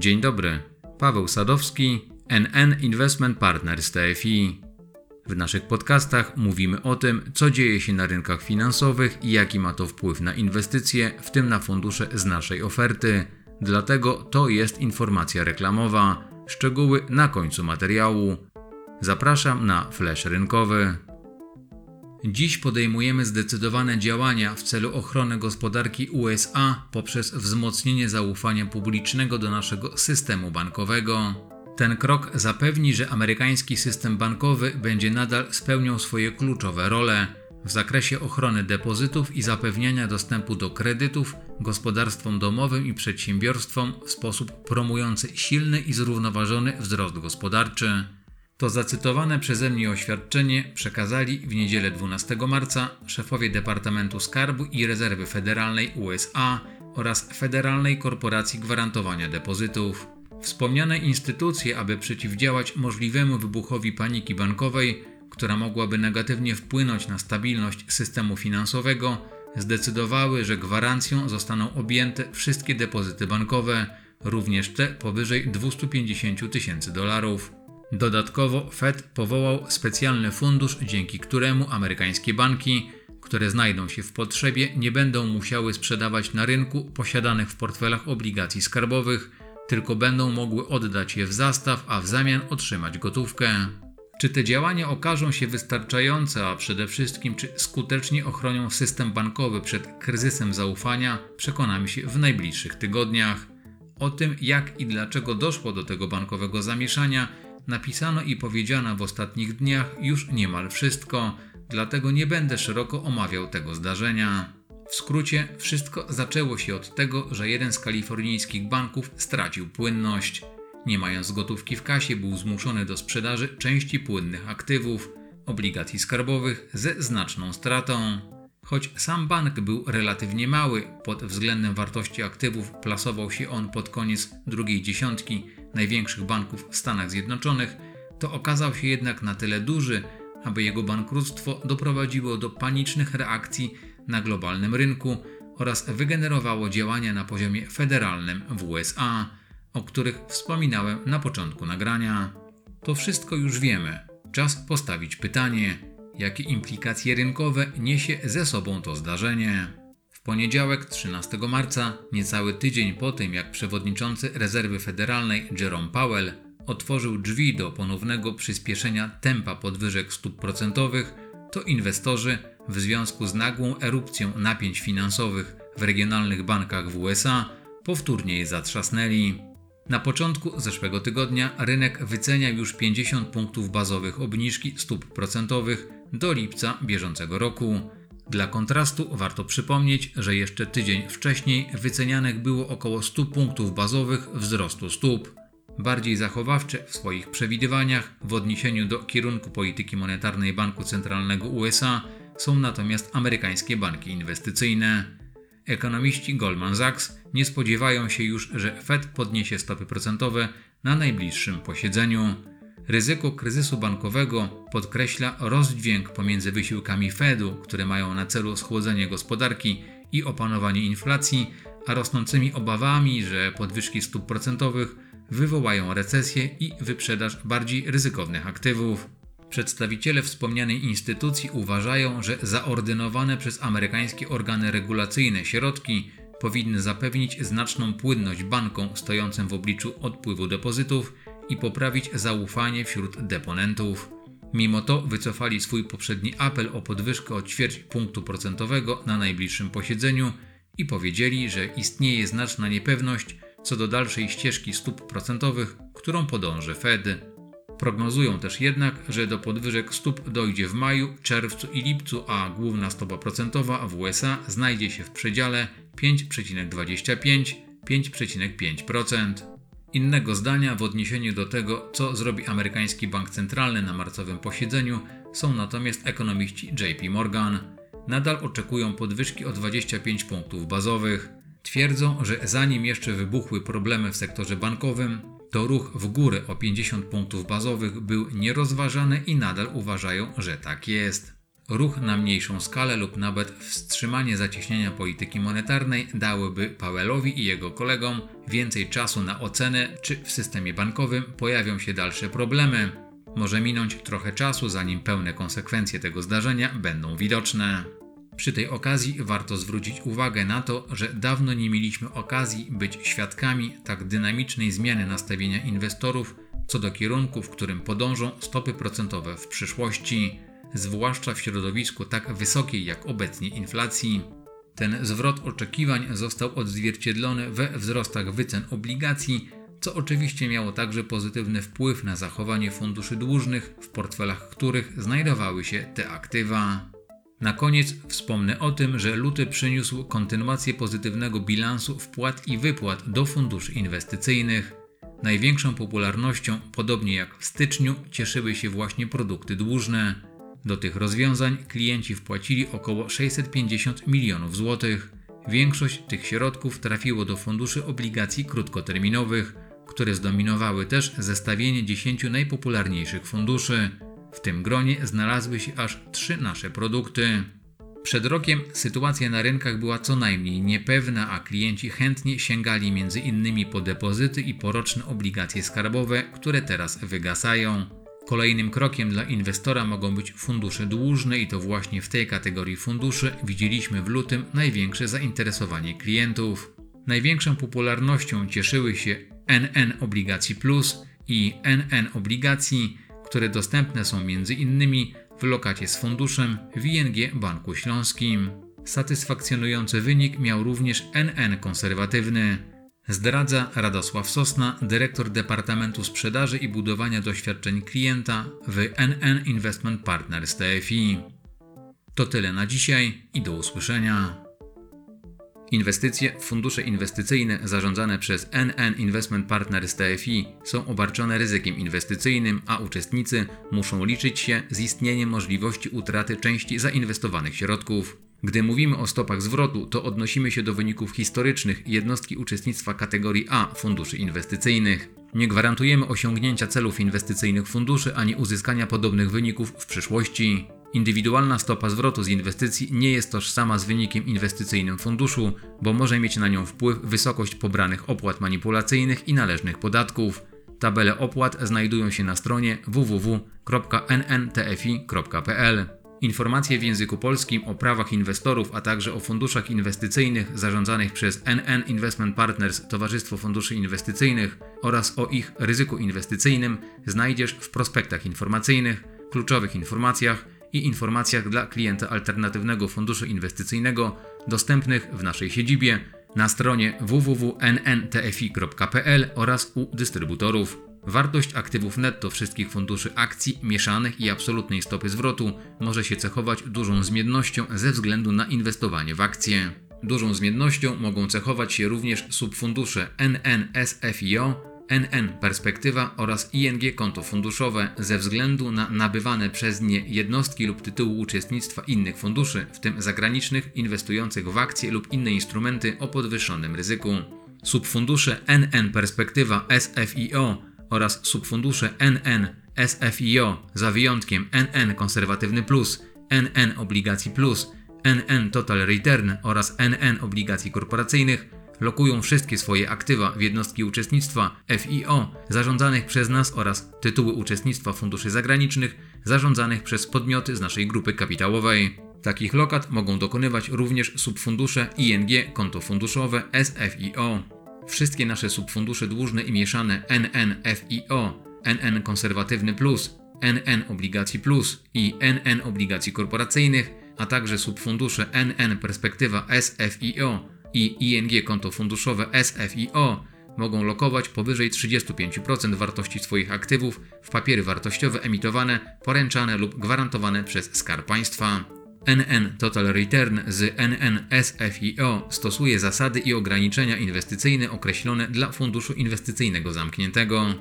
Dzień dobry. Paweł Sadowski, NN Investment Partners TFI. W naszych podcastach mówimy o tym, co dzieje się na rynkach finansowych i jaki ma to wpływ na inwestycje, w tym na fundusze z naszej oferty. Dlatego to jest informacja reklamowa. Szczegóły na końcu materiału. Zapraszam na flash rynkowy. Dziś podejmujemy zdecydowane działania w celu ochrony gospodarki USA poprzez wzmocnienie zaufania publicznego do naszego systemu bankowego. Ten krok zapewni, że amerykański system bankowy będzie nadal spełniał swoje kluczowe role w zakresie ochrony depozytów i zapewniania dostępu do kredytów gospodarstwom domowym i przedsiębiorstwom w sposób promujący silny i zrównoważony wzrost gospodarczy. To zacytowane przeze mnie oświadczenie przekazali w niedzielę 12 marca szefowie Departamentu Skarbu i Rezerwy Federalnej USA oraz Federalnej Korporacji Gwarantowania Depozytów. Wspomniane instytucje, aby przeciwdziałać możliwemu wybuchowi paniki bankowej, która mogłaby negatywnie wpłynąć na stabilność systemu finansowego, zdecydowały, że gwarancją zostaną objęte wszystkie depozyty bankowe, również te powyżej 250 tysięcy dolarów. Dodatkowo Fed powołał specjalny fundusz, dzięki któremu amerykańskie banki, które znajdą się w potrzebie, nie będą musiały sprzedawać na rynku posiadanych w portfelach obligacji skarbowych, tylko będą mogły oddać je w zastaw, a w zamian otrzymać gotówkę. Czy te działania okażą się wystarczające, a przede wszystkim czy skutecznie ochronią system bankowy przed kryzysem zaufania, przekonamy się w najbliższych tygodniach. O tym, jak i dlaczego doszło do tego bankowego zamieszania, napisano i powiedziano w ostatnich dniach już niemal wszystko, dlatego nie będę szeroko omawiał tego zdarzenia. W skrócie, wszystko zaczęło się od tego, że jeden z kalifornijskich banków stracił płynność. Nie mając gotówki w kasie, był zmuszony do sprzedaży części płynnych aktywów, obligacji skarbowych ze znaczną stratą. Choć sam bank był relatywnie mały, pod względem wartości aktywów plasował się on pod koniec drugiej dziesiątki największych banków w Stanach Zjednoczonych, to okazał się jednak na tyle duży, aby jego bankructwo doprowadziło do panicznych reakcji na globalnym rynku oraz wygenerowało działania na poziomie federalnym w USA, o których wspominałem na początku nagrania. To wszystko już wiemy. Czas postawić pytanie, jakie implikacje rynkowe niesie ze sobą to zdarzenie. W poniedziałek 13 marca, niecały tydzień po tym jak przewodniczący Rezerwy Federalnej Jerome Powell otworzył drzwi do ponownego przyspieszenia tempa podwyżek stóp procentowych, to inwestorzy w związku z nagłą erupcją napięć finansowych w regionalnych bankach w USA powtórnie je zatrzasnęli. Na początku zeszłego tygodnia rynek wycenia już 50 punktów bazowych obniżki stóp procentowych do lipca bieżącego roku. Dla kontrastu warto przypomnieć, że jeszcze tydzień wcześniej wycenianych było około 100 punktów bazowych wzrostu stóp. Bardziej zachowawcze w swoich przewidywaniach w odniesieniu do kierunku polityki monetarnej Banku Centralnego USA są natomiast amerykańskie banki inwestycyjne. Ekonomiści Goldman Sachs nie spodziewają się już, że Fed podniesie stopy procentowe na najbliższym posiedzeniu. Ryzyko kryzysu bankowego podkreśla rozdźwięk pomiędzy wysiłkami Fedu, które mają na celu schłodzenie gospodarki i opanowanie inflacji, a rosnącymi obawami, że podwyżki stóp procentowych wywołają recesję i wyprzedaż bardziej ryzykownych aktywów. Przedstawiciele wspomnianej instytucji uważają, że zaordynowane przez amerykańskie organy regulacyjne środki powinny zapewnić znaczną płynność bankom stojącym w obliczu odpływu depozytów i poprawić zaufanie wśród deponentów. Mimo to wycofali swój poprzedni apel o podwyżkę o ćwierć punktu procentowego na najbliższym posiedzeniu i powiedzieli, że istnieje znaczna niepewność co do dalszej ścieżki stóp procentowych, którą podąży Fed. Prognozują też jednak, że do podwyżek stóp dojdzie w maju, czerwcu i lipcu, a główna stopa procentowa w USA znajdzie się w przedziale 5,25-5,5%. Innego zdania w odniesieniu do tego, co zrobi amerykański bank centralny na marcowym posiedzeniu, są natomiast ekonomiści JP Morgan. Nadal oczekują podwyżki o 25 punktów bazowych. Twierdzą, że zanim jeszcze wybuchły problemy w sektorze bankowym, to ruch w górę o 50 punktów bazowych był nierozważany i nadal uważają, że tak jest. Ruch na mniejszą skalę lub nawet wstrzymanie zacieśnienia polityki monetarnej dałyby Powellowi i jego kolegom więcej czasu na ocenę, czy w systemie bankowym pojawią się dalsze problemy. Może minąć trochę czasu, zanim pełne konsekwencje tego zdarzenia będą widoczne. Przy tej okazji warto zwrócić uwagę na to, że dawno nie mieliśmy okazji być świadkami tak dynamicznej zmiany nastawienia inwestorów co do kierunku, w którym podążą stopy procentowe w przyszłości, zwłaszcza w środowisku tak wysokiej jak obecnie inflacji. Ten zwrot oczekiwań został odzwierciedlony we wzrostach wycen obligacji, co oczywiście miało także pozytywny wpływ na zachowanie funduszy dłużnych, w portfelach których znajdowały się te aktywa. Na koniec wspomnę o tym, że luty przyniósł kontynuację pozytywnego bilansu wpłat i wypłat do funduszy inwestycyjnych. Największą popularnością, podobnie jak w styczniu, cieszyły się właśnie produkty dłużne. Do tych rozwiązań klienci wpłacili około 650 milionów złotych. Większość tych środków trafiło do funduszy obligacji krótkoterminowych, które zdominowały też zestawienie 10 najpopularniejszych funduszy. W tym gronie znalazły się aż trzy nasze produkty. Przed rokiem sytuacja na rynkach była co najmniej niepewna, a klienci chętnie sięgali między innymi po depozyty i poroczne obligacje skarbowe, które teraz wygasają. Kolejnym krokiem dla inwestora mogą być fundusze dłużne i to właśnie w tej kategorii funduszy widzieliśmy w lutym największe zainteresowanie klientów. Największą popularnością cieszyły się NN Obligacji Plus i NN Obligacji, które dostępne są m.in. w lokacie z funduszem w ING Banku Śląskim. Satysfakcjonujący wynik miał również NN konserwatywny. Zdradza Radosław Sosna, dyrektor Departamentu Sprzedaży i Budowania Doświadczeń Klienta w NN Investment Partners TFI. To tyle na dzisiaj i do usłyszenia. Inwestycje w fundusze inwestycyjne zarządzane przez NN Investment Partners TFI są obarczone ryzykiem inwestycyjnym, a uczestnicy muszą liczyć się z istnieniem możliwości utraty części zainwestowanych środków. Gdy mówimy o stopach zwrotu, to odnosimy się do wyników historycznych jednostki uczestnictwa kategorii A funduszy inwestycyjnych. Nie gwarantujemy osiągnięcia celów inwestycyjnych funduszy ani uzyskania podobnych wyników w przyszłości. Indywidualna stopa zwrotu z inwestycji nie jest tożsama z wynikiem inwestycyjnym funduszu, bo może mieć na nią wpływ wysokość pobranych opłat manipulacyjnych i należnych podatków. Tabele opłat znajdują się na stronie www.nntfi.pl. Informacje w języku polskim o prawach inwestorów, a także o funduszach inwestycyjnych zarządzanych przez NN Investment Partners Towarzystwo Funduszy Inwestycyjnych oraz o ich ryzyku inwestycyjnym znajdziesz w prospektach informacyjnych, kluczowych informacjach i informacjach dla klienta alternatywnego funduszu inwestycyjnego dostępnych w naszej siedzibie na stronie www.nntfi.pl oraz u dystrybutorów. Wartość aktywów netto wszystkich funduszy akcji mieszanych i absolutnej stopy zwrotu może się cechować dużą zmiennością ze względu na inwestowanie w akcje. Dużą zmiennością mogą cechować się również subfundusze NNSFIO NN Perspektywa oraz ING Konto Funduszowe ze względu na nabywane przez nie jednostki lub tytułu uczestnictwa innych funduszy, w tym zagranicznych, inwestujących w akcje lub inne instrumenty o podwyższonym ryzyku. Subfundusze NN Perspektywa SFIO oraz subfundusze NN SFIO za wyjątkiem NN Konserwatywny Plus, NN Obligacji Plus, NN Total Return oraz NN Obligacji Korporacyjnych lokują wszystkie swoje aktywa w jednostki uczestnictwa FIO zarządzanych przez nas oraz tytuły uczestnictwa funduszy zagranicznych zarządzanych przez podmioty z naszej grupy kapitałowej. Takich lokat mogą dokonywać również subfundusze ING konto funduszowe SFIO. Wszystkie nasze subfundusze dłużne i mieszane NNFIO, NN Konserwatywny Plus, NN Obligacji Plus i NN Obligacji Korporacyjnych, a także subfundusze NN Perspektywa SFIO i ING konto funduszowe SFIO mogą lokować powyżej 35% wartości swoich aktywów w papiery wartościowe emitowane, poręczane lub gwarantowane przez Skarb Państwa. NN Total Return z NN SFIO stosuje zasady i ograniczenia inwestycyjne określone dla funduszu inwestycyjnego zamkniętego.